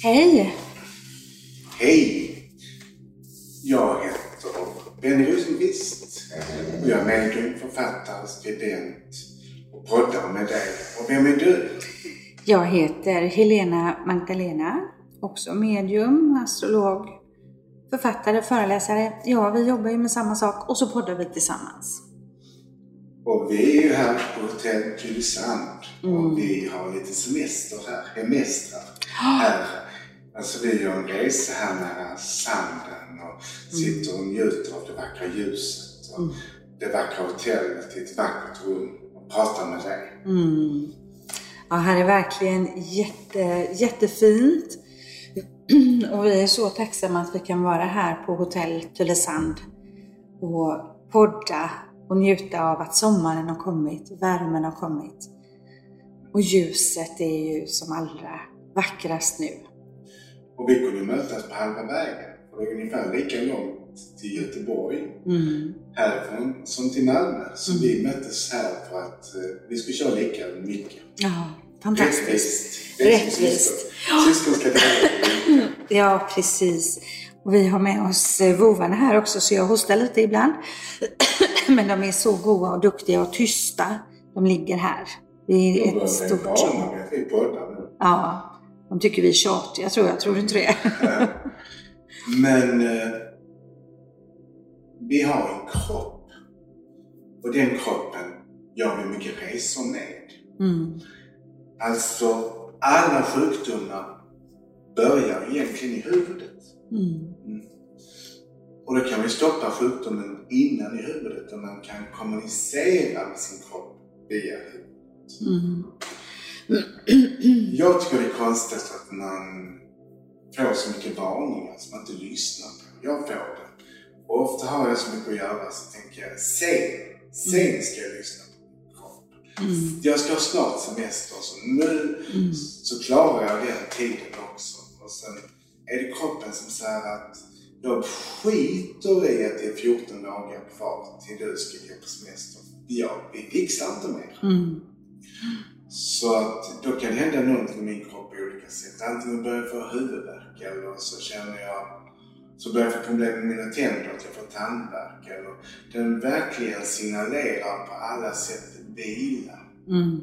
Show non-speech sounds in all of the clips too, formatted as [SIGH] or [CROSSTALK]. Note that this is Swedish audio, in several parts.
Hej! Hej! Jag heter Benny Rosenqvist och jag är medium, författare, skribent och poddar med dig. Och vem är du? Jag heter Helena Magdalena, också medium, astrolog, författare, föreläsare. Ja, vi jobbar ju med samma sak och så poddar vi tillsammans. Och vi är ju här på Hotell Tylösand och vi har lite semester här, hemestrar här. Alltså vi gör en resa här nära sanden och sitter och njuter av det vackra ljuset och det vackra hotellet i ett vackert rum och pratar med dig. Mm. Ja, här är verkligen jätte, jättefint. [CLEARS THROAT] Och vi är så tacksamma att vi kan vara här på Hotell Tylösand och podda och njuta av att sommaren har kommit, värmen har kommit. Och ljuset är ju som allra vackrast nu. Och vi kunde mötas på halva vägen. För det är ungefär lika långt till Göteborg Mm. härifrån som till Malmö. Så vi möttes här för att eh, vi skulle köra lika mycket. Ja, fantastiskt. Rättvist. Rättvist. Syskon ska lika. [GASPS] Ja, precis. Och vi har med oss eh, vovarna här också, så jag hostar lite ibland. [CLEARS THROAT] Men de är så goa och duktiga och tysta. De ligger här. Det De är ett börjar bli stort... vana vid att vi poddar nu. Ja, de tycker vi är tjatiga tror jag. Tror du inte det? [LAUGHS] Men eh, vi har en kropp. Och den kroppen gör vi mycket resor med. Mm. Alltså, alla sjukdomar börjar egentligen i huvudet. Mm. Och då kan vi stoppa sjukdomen innan i huvudet och man kan kommunicera med sin kropp via huvudet. Mm. Jag tycker det är konstigt att man får så mycket varningar som man inte lyssnar på. Jag får det. Och ofta har jag så mycket att göra så tänker jag sen, sen ska jag lyssna på. Mm. Jag ska ha snart semester så nu Mm. så klarar jag den tiden också. Och sen är det kroppen som säger att jag skiter i att det är 14 dagar kvar till du ska gå på semester. Ja, vi fixar inte mer. Mm. Så att då kan det hända någonting med min kropp på olika sätt. Antingen börjar jag få huvudvärk eller så känner jag så börjar jag få problem med mina tänder, att jag får tandvärk. Eller den verkligen signalerar på alla sätt vila. Mm.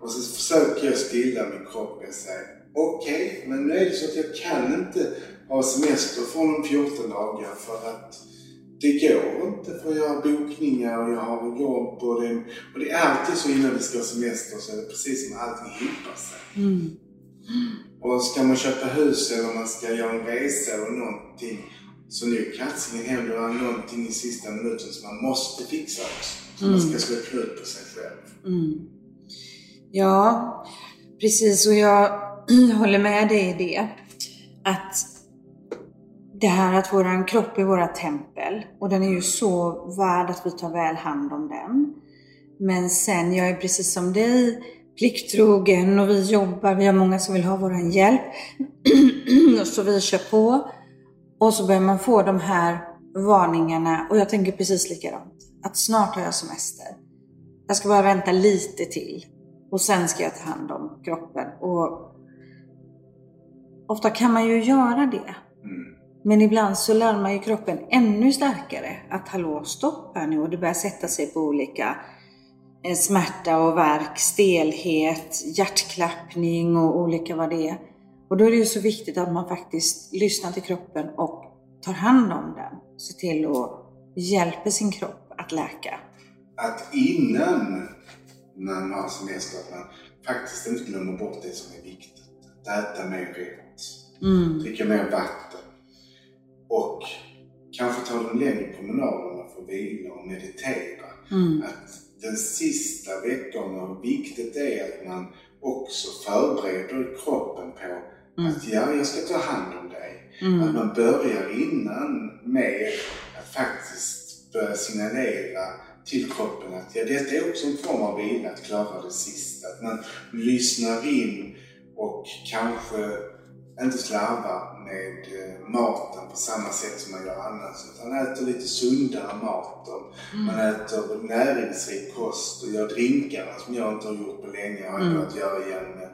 Och så försöker jag stilla min kropp och säga okej, men nu är det så att jag kan inte ha semester från om 14 dagar för att det går inte för jag har bokningar och jag har jobb och det, och det är alltid så innan vi ska ha semester så är det precis som allting hopar sig. Mm. Och ska man köpa hus eller man ska göra en resa eller någonting så nu katsingen händer det någonting i sista minuten som man måste fixa också. Så man ska slå knut på sig själv. Mm. Ja, precis. Och jag [CLEARS THROAT] håller med dig i det. Att det här att våran kropp är våra tempel och den är ju så värd att vi tar väl hand om den. Men sen, jag är precis som dig plikttrogen och vi jobbar, vi har många som vill ha våran hjälp. [CLEARS THROAT] och så vi kör på. Och så börjar man få de här varningarna och jag tänker precis likadant. Att snart har jag semester. Jag ska bara vänta lite till och sen ska jag ta hand om kroppen. Och ofta kan man ju göra det. Men ibland så larmar ju kroppen ännu starkare att hallå, stopp här nu och det börjar sätta sig på olika eh, smärta och värk, stelhet, hjärtklappning och olika vad det är. Och då är det ju så viktigt att man faktiskt lyssnar till kroppen och tar hand om den. Se till att hjälpa sin kropp att läka. Att innan man har semester att man faktiskt inte glömmer bort det som är viktigt. Att äta mer rätt, Mm. dricka mer vatten och kanske ta de längre promenaderna för att vila och meditera. Mm. Att den sista veckan, hur viktigt det är att man också förbereder kroppen på Mm. att ja, jag ska ta hand om dig. Mm. Att man börjar innan med att faktiskt börja signalera till kroppen att ja, detta är också en form av vila, att klara det sista. Att man lyssnar in och kanske inte slarvar med eh, maten på samma sätt som man gör annars. Utan äter lite sundare mat och man äter näringsrik kost och gör drinkarna som jag inte har gjort på länge. har jag Mm. börjat göra igen med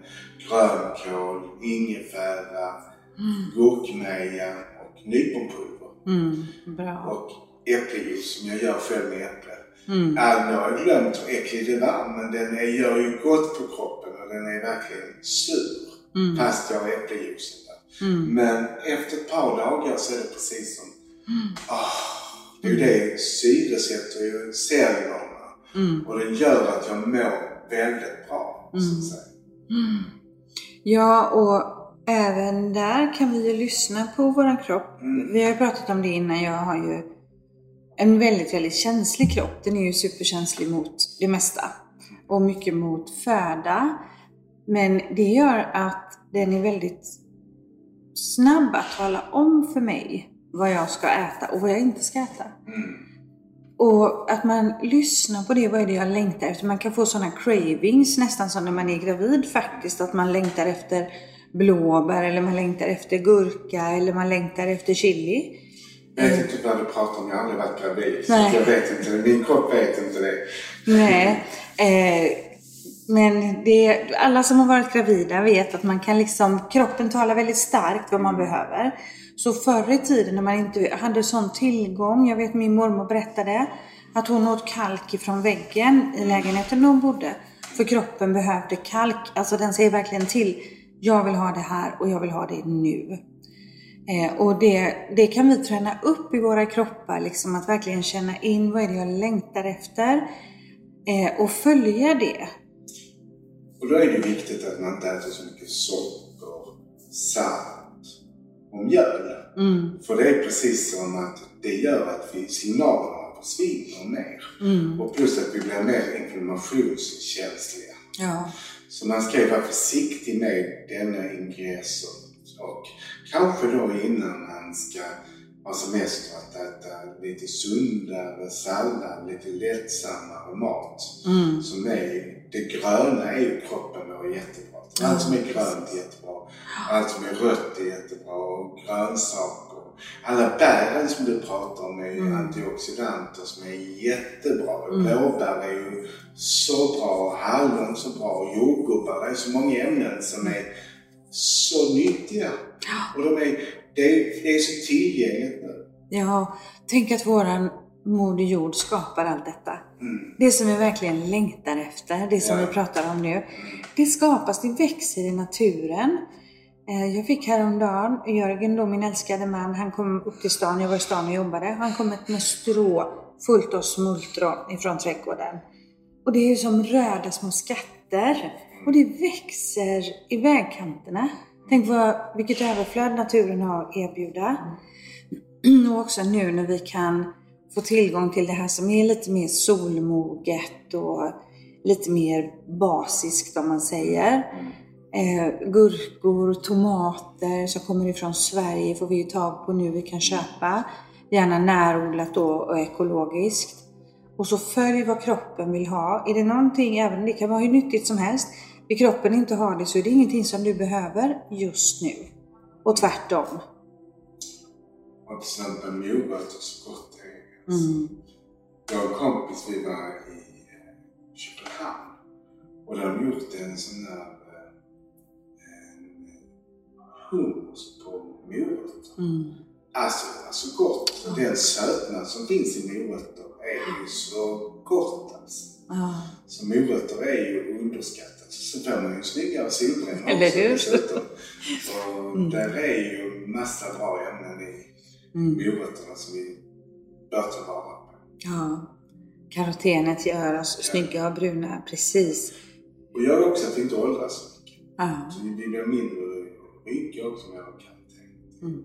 grönkål, ingefära, Mm. gurkmeja och nyponpulver. Mm. Bra. Och äppeljuice som jag gör själv med äpple. Mm. Ja, nu har jag glömt hur äcklig det var men den är, gör ju gott på kroppen och den är verkligen sur. Mm. Fast jag äppeljuicen där. Mm. Men efter ett par dagar så är det precis som... Mm. Ah, det är ju det, syresätter ju cellerna. Mm. Och det gör att jag mår väldigt bra. Så Mm. att säga. Mm. Ja, och även där kan vi ju lyssna på våran kropp. Mm. Vi har ju pratat om det innan. Jag har ju en väldigt, väldigt känslig kropp. Den är ju superkänslig mot det mesta. Och mycket mot föda. Men det gör att den är väldigt snabb att tala om för mig vad jag ska äta och vad jag inte ska äta. Mm. Och att man lyssnar på det, vad är det jag längtar efter? Man kan få sådana cravings nästan som när man är gravid faktiskt. Att man längtar efter blåbär eller man längtar efter gurka eller man längtar efter chili. Jag vet inte vad du pratar om, jag har aldrig varit gravid. Nej. jag vet inte, min kropp vet inte det. Nej. Eh, men det, alla som har varit gravida vet att man kan liksom, kroppen talar väldigt starkt vad man behöver. Så förr i tiden när man inte hade sån tillgång, jag vet min mormor berättade att hon åt kalk ifrån väggen i lägenheten där hon bodde. För kroppen behövde kalk, alltså den säger verkligen till. Jag vill ha det här och jag vill ha det nu. Eh, och det, det kan vi träna upp i våra kroppar, liksom att verkligen känna in vad är det jag längtar efter eh, och följa det. Och då är det viktigt att man inte äter så mycket socker, salt och mjöl. Mm, För det är precis som att det gör att vi, signalerna försvinner mer. mm, Och plus att vi blir mer inflammationskänsliga. ja, Så man ska ju vara försiktig med denna ingredienser. Och kanske då innan man ska ha semester att äta lite sundare sallad, lite lättsammare mat. mm, Som är, det gröna är ju kroppen mår jättebra. Allt som är grönt är jättebra. Allt som är rött är jättebra. Och grönsaker. Alla bären som du pratar om är ju Mm. antioxidanter som är jättebra. Mm. Blåbär är ju så bra. Hallon så bra. Jordgubbar. Det är så många ämnen som är så nyttiga. Och de är, det, är, det är så tillgängligt nu. ja. Tänk att våran Moder Jord skapar allt detta. Mm. Det som vi verkligen längtar efter, det som Ja. vi pratar om nu. Det skapas, det växer i naturen. Eh, Jag fick häromdagen, Jörgen då, min älskade man, han kom upp till stan, jag var i stan och jobbade. Han kom med strå fullt av smultron ifrån trädgården. Och det är ju som röda små skatter. Och det växer i vägkanterna. Tänk vad, vilket överflöd naturen har att erbjuda. [CLEARS THROAT] Och också nu när vi kan få tillgång till det här som är lite mer solmoget och lite mer basiskt om man säger. Eh, gurkor, tomater som kommer ifrån Sverige får vi ju tag på nu vi kan köpa. Gärna närodlat då och ekologiskt. Och så följ vad kroppen vill ha. Är det någonting, även det kan vara hur nyttigt som helst, vill kroppen inte ha det så är det ingenting som du behöver just nu. Och tvärtom. Och till exempel morötter så gott. Mm. Jag och en kompis vi var i eh, Köpenhamn och de har gjort en sån där eh, hummus på morötter. Mm. Alltså, det var så gott. Och den sötman som finns i morötter är ju så gott alltså. Ja. Så morötter är ju underskattat. Så får man ju snyggare solbränna också dessutom. Och Mm. där är ju massa bra ämnen i Mm. morötterna som vi på. ja. Karotenet gör oss snygga och bruna, precis. Och gör också att vi inte åldras så mycket. Ja. Så vi blir mindre rynkiga också med karantän. Mm.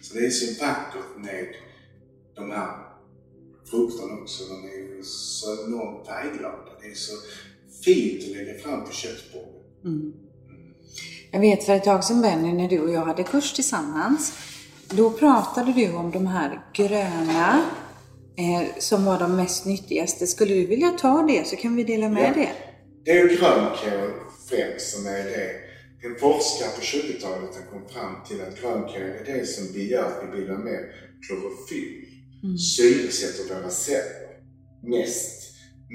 Så det är så vackert med de här frukterna också. De är så enormt färgglada. Det är så fint att lägga fram på köksbordet. Mm. Jag vet för ett tag sedan Benny, när du och jag hade kurs tillsammans, då pratade du om de här gröna eh, som var de mest nyttigaste. Skulle du vilja ta det så kan vi dela med Ja. det? Det är grönkål främst som är det. En forskare på 20-talet har kommit fram till att grönkål är det som vi gör att vi bildar mer klorofyll. Mm. Syresätter våra celler mest.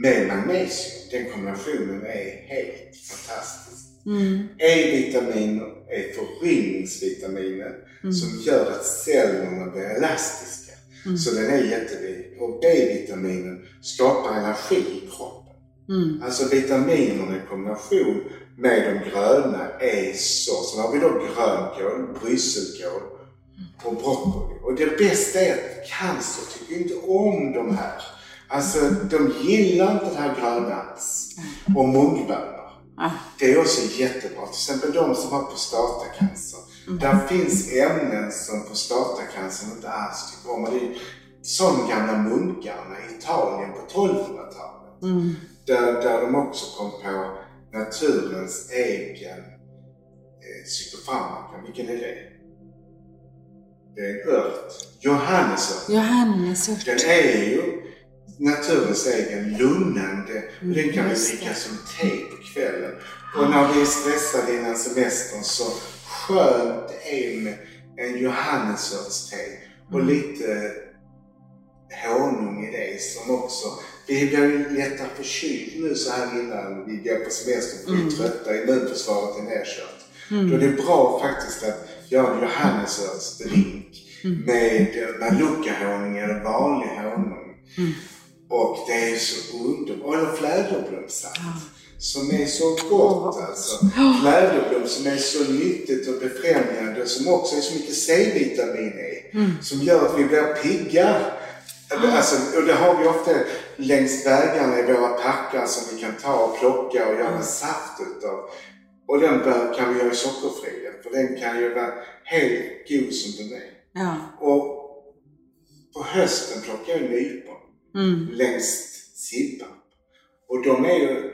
med magnesium. Den kombinationen är helt fantastisk. Mm. E-vitamin är föryngringsvitaminer Mm. som gör att cellerna blir elastiska. Mm. Så den är jätteviktig. Och B-vitaminen skapar energi i kroppen. Mm. Alltså vitaminerna i kombination med de gröna är så. Sen har vi då grönkål, brysselkål och broccoli. Och det bästa är att cancer tycker inte om de här. Alltså de gillar inte det här gröna alls. Och mungbönor. Ah. Det är också jättebra. Till exempel de som har prostatacancer. Mm. Där finns ämnen som prostatacancer inte alls tycker om. Det är som gamla munkarna i Italien på 1200-talet. Mm. Där, där de också kom på naturens egen eh, psykofarmaka. Vilken är det? Det är en ört. Johannesört. Johannesört. Den är ju naturens egen lugnande. Och den kan vi dricka som te på kvällen. Och när vi är stressade innan semestern så skönt är med en johannesörtste och Mm. lite honung i det som också... Vi blir ju lättare förkyld nu så här innan vi går på semester för vi är Mm. trötta, immunförsvaret är nedkört. Mm. Då är det bra faktiskt att göra en johannesörtsdrink Mm. med manuka-honung eller vanlig honung. Mm. Och det är så underbart. Eller fläderblomssaft. Ja. Som är så gott alltså. Fläderblom som är så nyttigt och befrämjande som också är så mycket C-vitamin i. Mm. Som gör att vi blir pigga. Alltså, och det har vi ofta längs vägarna i våra packar som vi kan ta och plocka och göra Mm. saft utav. Och den bör, kan vi göra sockerfri. För den kan ju vara helt god som den är. Ja. Och på hösten plockar jag nypon Mm. längs Sibba. Och de är ju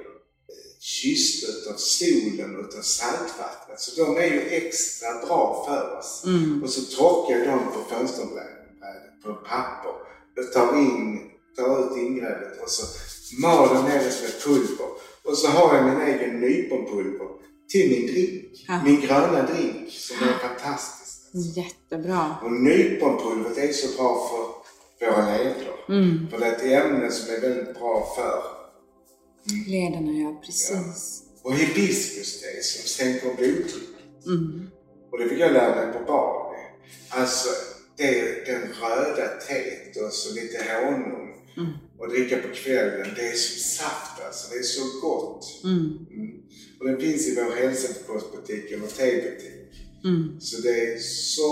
kyssta utav solen och utav saltvattnet. Så de är ju extra bra för oss. Mm. Och så torkar jag dem på fönsterbrädet på papper. Jag tar in, tar ut ingreppet och så maler ner det som ett pulver. Och så har jag min egen nyponpulver till min drink. Ja. Min gröna drink som är fantastisk. Jättebra. Och nyponpulvret är så bra för våra leder. Mm. För det är ett ämne som är väldigt bra för. Lederna, ja precis. Och hibiskuste som sänker blodtrycket. Mm. Och det fick jag lära mig på Bali. Alltså, det är den röda teet och så lite honung. Mm. Och dricka på kvällen. Det är som saft alltså. Det är så gott. Mm. Mm. Och den finns i vår hälsokostbutik eller tebutik. Mm. Så det är så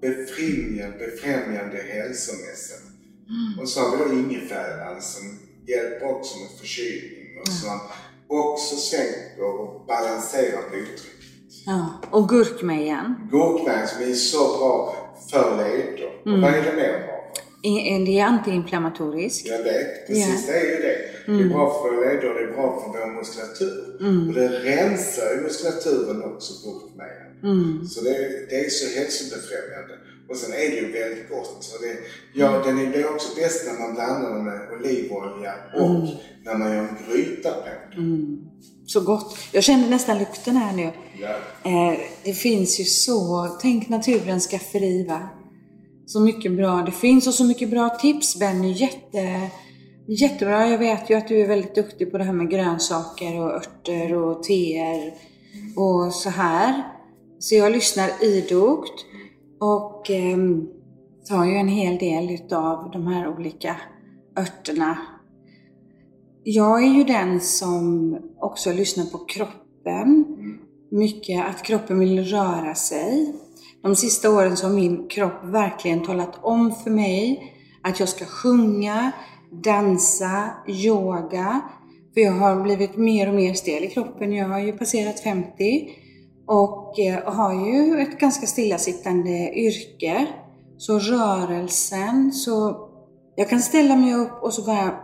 befrämjande, befrämjande hälsomässigt. Mm. Och så har vi då ingefäran som hjälper också med förkylning och som också sänker och balanserar blodtrycket. Ja. Och gurkmejan. Gurkmejan som är så bra för leder. Mm. Vad är det mer bra Det är antiinflammatoriskt. Jag vet, precis det är ju det. Det Mm. är bra för leder och det är bra för vår muskulatur. Och det rensar ju muskulaturen också, gurkmejan. Mm. Så det, det är så hälsobefrämjande. Och sen är det ju väldigt gott. Så det, ja, den är det är också bäst när man blandar den med olivolja och när man gör en gryta på. Mm. Så gott. Jag kände nästan lukten här nu. Ja. Eh, det finns ju så, tänk naturens skafferi va. Så mycket bra det finns och så mycket bra tips Benny. Jätte, jättebra. Jag vet ju att du är väldigt duktig på det här med grönsaker och örter och teer och så här. Så jag lyssnar idogt och eh, tar ju en hel del utav de här olika örterna. Jag är ju den som också lyssnar på kroppen mycket att kroppen vill röra sig. De sista åren så har min kropp verkligen talat om för mig att jag ska sjunga, dansa, yoga. För jag har blivit mer och mer stel i kroppen. Jag har ju passerat 50 Eh, och har ju ett ganska stillasittande yrke. Så rörelsen, så jag kan ställa mig upp och så bara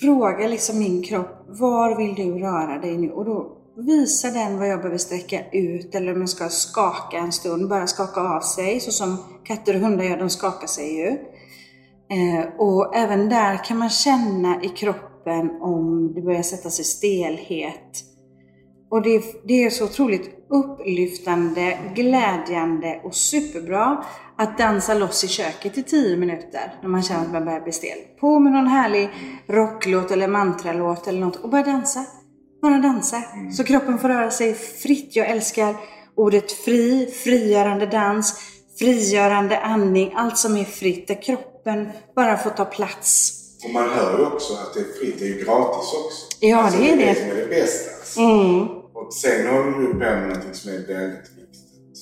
fråga liksom min kropp, var vill du röra dig nu? Och då visar den vad jag behöver sträcka ut eller om jag ska skaka en stund, bara skaka av sig. Så som katter och hundar gör, de skakar sig ju. Eh, och även där kan man känna i kroppen om det börjar sätta sig stelhet. Och det, det är så otroligt upplyftande, glädjande och superbra att dansa loss i köket i 10 minuter när man känner att man börjar bli stel. På med någon härlig rocklåt eller mantralåt eller något och börja dansa. Bara dansa. Så kroppen får röra sig fritt. Jag älskar ordet fri, frigörande dans, frigörande andning, allt som är fritt där kroppen bara får ta plats. Och man hör ju också att det är fritt, det är ju gratis också. Ja, alltså, det är det. det. är det som är det bästa. Alltså. Mm. Och sen håller du på med någonting som är väldigt viktigt.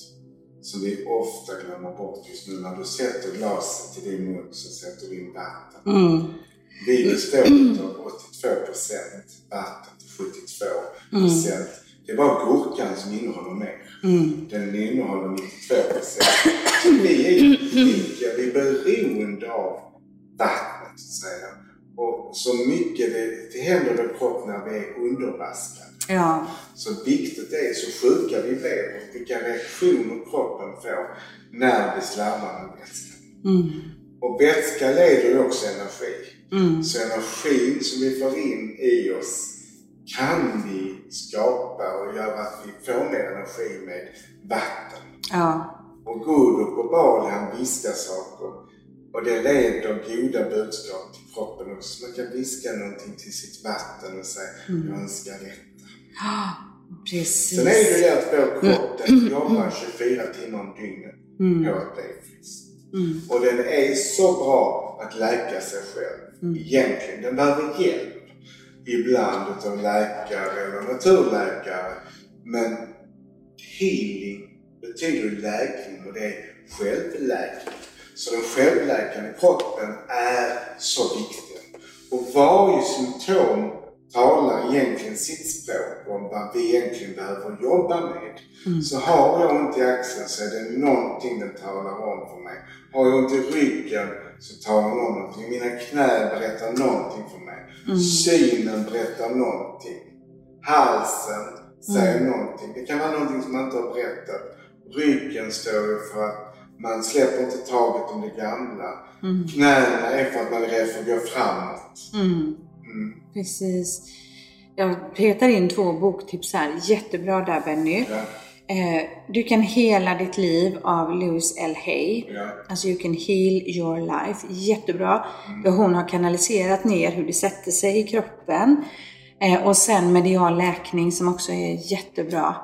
Som vi ofta glömmer bort just nu. När du sätter glaset till din mun så sätter du in vatten. Mm. Vi består av 82 procent vatten till 72 procent. Det är bara gurkan som innehåller mer. Mm. Den innehåller 92 procent. Så vi är ju olika. Vi är beroende av vattnet så att säga. Och så mycket det, det händer med kroppen när vi är undervaskade. Ja. Så viktigt är så sjuka vi blir och vilka reaktioner kroppen får när vi slarvar med vätskan. Mm. Och vätska leder också energi. Mm. Så energin som vi får in i oss kan vi skapa och göra att vi får mer energi med vatten. Ja. Och Guru på Bali han viskar saker och det leder goda budskap till kroppen också. Man kan viska någonting till sitt vatten och säga jag önskar detta. Precis. Sen är det ju det att vår kropp den jobbar 24 timmar om dygnet på att bli frisk. Mm. Och den är så bra att läka sig själv. Egentligen. Den behöver hjälp. Ibland utav läkare eller naturläkare. Men healing betyder läkning och det är självläkning. Så den självläkande kroppen är så viktig. Och varje symptom talar egentligen sitt språk om vad vi egentligen behöver jobba med. Så har jag ont i axeln så är det någonting den talar om för mig. Har jag ont i ryggen så talar den om någonting. Mina knän berättar någonting för mig. Synen berättar någonting. Halsen säger någonting. Det kan vara någonting som man inte har berättat. Ryggen står för att man släpper inte taget om det gamla. Knäna är för att man är rädd för att gå framåt. Mm. Mm. Precis. Jag petar in två boktips här. Jättebra där Benny. Ja, Eh, du kan hela ditt liv av Louise L. Hay. ja. Alltså You can heal your life. Jättebra. Där hon har kanaliserat ner hur det sätter sig i kroppen. Eh, och sen medial läkning som också är jättebra.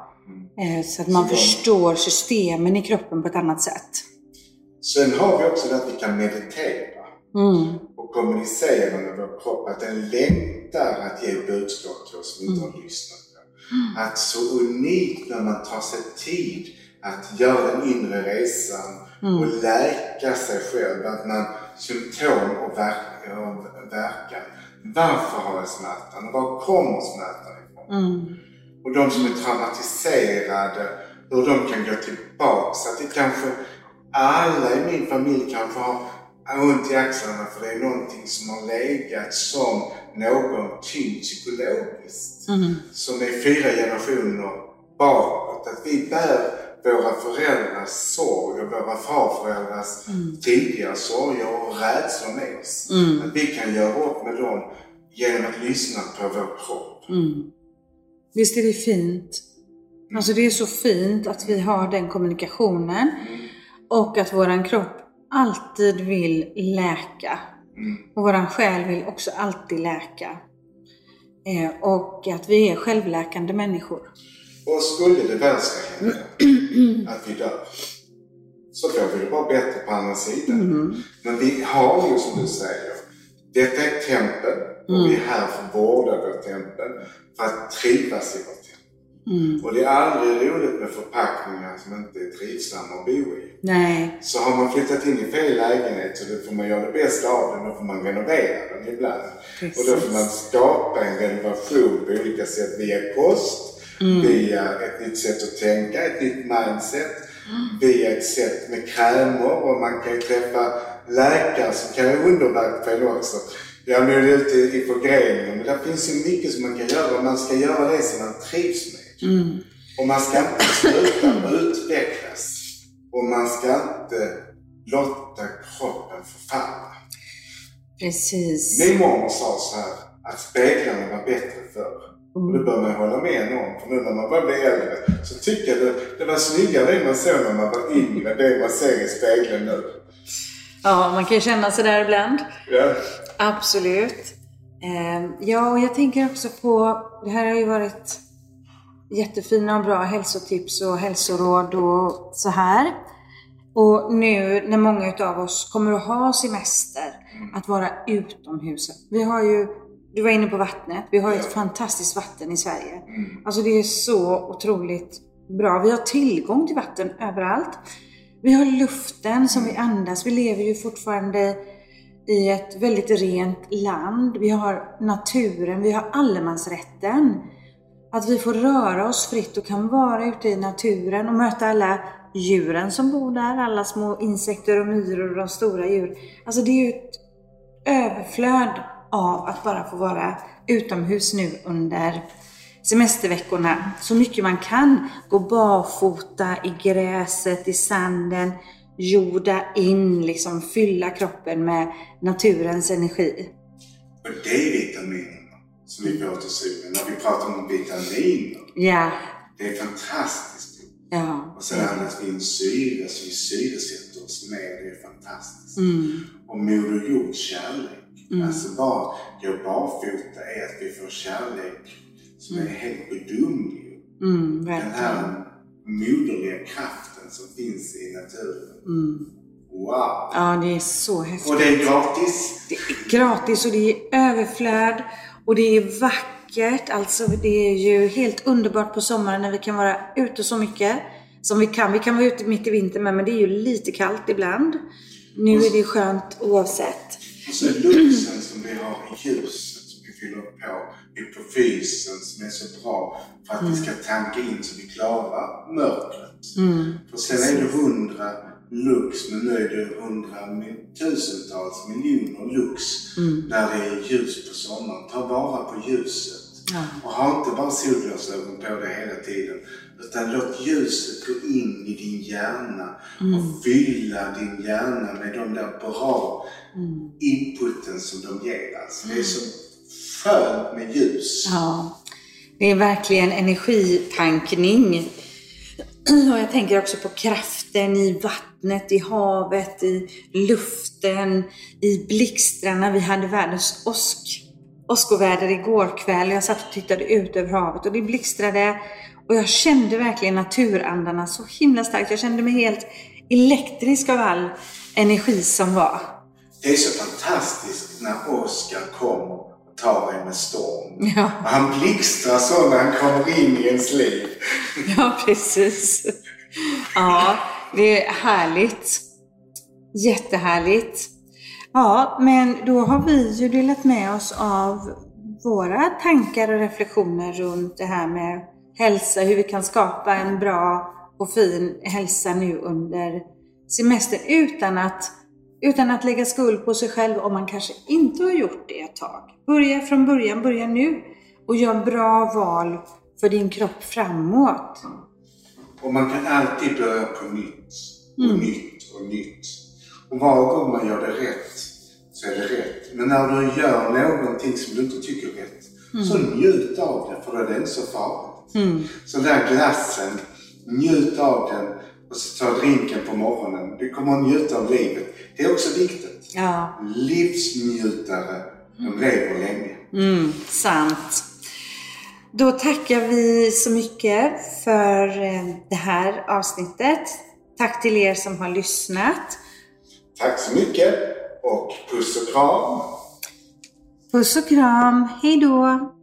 Eh, så att man Så förstår systemen i kroppen på ett annat sätt. Sen har vi också det att vi kan meditera. Mm. och kommunicera med vår kropp att den längtar att ge budskap till oss som inte har lyssnat på. Att så unikt när man tar sig tid att göra den inre resan och läka sig själv. Att man symptom och, verk, och verkan. Varför har jag smärtan? Och var kommer smärtan ifrån? Mm. Och de som är traumatiserade, hur de kan gå tillbaka. Att det kanske, alla i min familj kanske har ont i axlarna för det är någonting som har legat som någon tyngd psykologiskt. Mm. Som är fyra generationer bakåt. Att vi bär våra föräldrars sorg och våra farföräldrars tidigare sorger och rädslor med oss. Mm. Att vi kan göra upp med dem genom att lyssna på vår kropp. Mm. Visst är det fint? Alltså det är så fint att vi har den kommunikationen och att våran kropp alltid vill läka. Och våran själ vill också alltid läka. Eh, och att vi är självläkande människor. Och skulle det värsta hända, [CLEARS THROAT] att vi dör, så får vi det bara bättre på andra sidan. Men vi har ju som du säger, detta är tempel och vi är här för att vårda vårt tempel, för att trivas i vårt tempel. Och det är aldrig roligt med förpackningar som inte är trivsamma att bo i. Nej. Så har man flyttat in i fel lägenhet så då får man göra det bästa av den. Då får man renovera den ibland. Precis. Och då får man skapa en renovation på olika sätt via kost, via ett nytt sätt att tänka, ett nytt mindset, via ett sätt med krämer och man kan ju träffa läkare som kan göra underverk på en också. Jag är nu ute i förgreningen men det finns ju mycket som man kan göra och man ska göra det som man trivs med. Och man ska inte sluta utvecklas. Och man ska inte låta kroppen förfalla. Precis. Min mormor sa så här att speglarna var bättre förr. Och det bör man hålla med om. För nu när man börjar bli äldre så tycker jag det, det var snyggare det man såg när man var yngre, det man ser i spegeln nu. Ja, man kan ju känna sig där ibland. Ja. Absolut. Eh, ja, och jag tänker också på, det här har ju varit jättefina och bra hälsotips och hälsoråd och så här. Och nu när många utav oss kommer att ha semester, att vara utomhus. Vi har ju, du var inne på vattnet, vi har ju ett fantastiskt vatten i Sverige. Alltså det är så otroligt bra. Vi har tillgång till vatten överallt. Vi har luften som vi andas. Vi lever ju fortfarande i ett väldigt rent land. Vi har naturen, vi har allemansrätten. Att vi får röra oss fritt och kan vara ute i naturen och möta alla djuren som bor där, alla små insekter och myror och de stora djur. Alltså det är ju ett överflöd av att bara få vara utomhus nu under semesterveckorna. Så mycket man kan. Gå barfota i gräset, i sanden, jorda in, liksom fylla kroppen med naturens energi. Och D-vitaminerna som vi solen, när vi pratar om vitaminer. Ja, Det är fantastiskt. ja. Och sen andas vi in syre så vi syresätter oss mer. Det är fantastiskt. Mm. Och Moder Jords kärlek. Alltså bara gå barfota är att vi får kärlek som är helt gudomlig. Mm, Den här moderliga kraften som finns i naturen. Mm. Wow! Ja, det är så häftigt. Och det är gratis. Det är gratis och det är överflöd och det är vackert. Alltså det är ju helt underbart på sommaren när vi kan vara ute så mycket som vi kan. Vi kan vara ute mitt i vintern med, men det är ju lite kallt ibland. Nu är det skönt oavsett. Och så luxen som vi har i ljuset som vi fyller på. Hypofysen som är så bra för att vi ska tanka in så vi klarar mörkret. För sen är det hundra lux, men nu är det hundra mi- tusentals miljoner lux när det är ljus på sommaren. Ta vara på ljuset. Ja. Och ha inte bara solglasögon på dig hela tiden. Utan låt ljuset gå in i din hjärna och fylla din hjärna med de där bra inputen som de ger. Alltså, det är så skönt med ljus. Ja, det är verkligen energitankning. [CLEARS THROAT] Och jag tänker också på kraften i vattnet, i havet, i luften, i blixtrarna. Vi hade världens åsk, åskoväder igår kväll. Jag satt och tittade ut över havet och det blixtrade. Och jag kände verkligen naturandarna så himla starkt. Jag kände mig helt elektrisk av all energi som var. Det är så fantastiskt när åskan kommer tar en med storm. Ja. Han blixtrar så när han kommer in i ens liv. Ja, precis. Ja, det är härligt. Jättehärligt. Ja, men då har vi ju delat med oss av våra tankar och reflektioner runt det här med hälsa, hur vi kan skapa en bra och fin hälsa nu under semestern utan att, utan att lägga skuld på sig själv om man kanske inte har gjort det ett tag. Börja från början, börja nu och gör bra val för din kropp framåt. Och man kan alltid börja på nytt. Och nytt och nytt. Och varje gång man gör det rätt så är det rätt. Men när du gör någonting som du inte tycker är rätt, så njut av det för då är det inte så farligt. Så den där glassen, njut av den och så ta drinken på morgonen. Du kommer att njuta av livet. Det är också viktigt. Ja, Livsnjutare, de lever länge. mm, sant. Då tackar vi så mycket för eh, det här avsnittet. Tack till er som har lyssnat. Tack så mycket och puss och kram! Puss och kram. Hej då!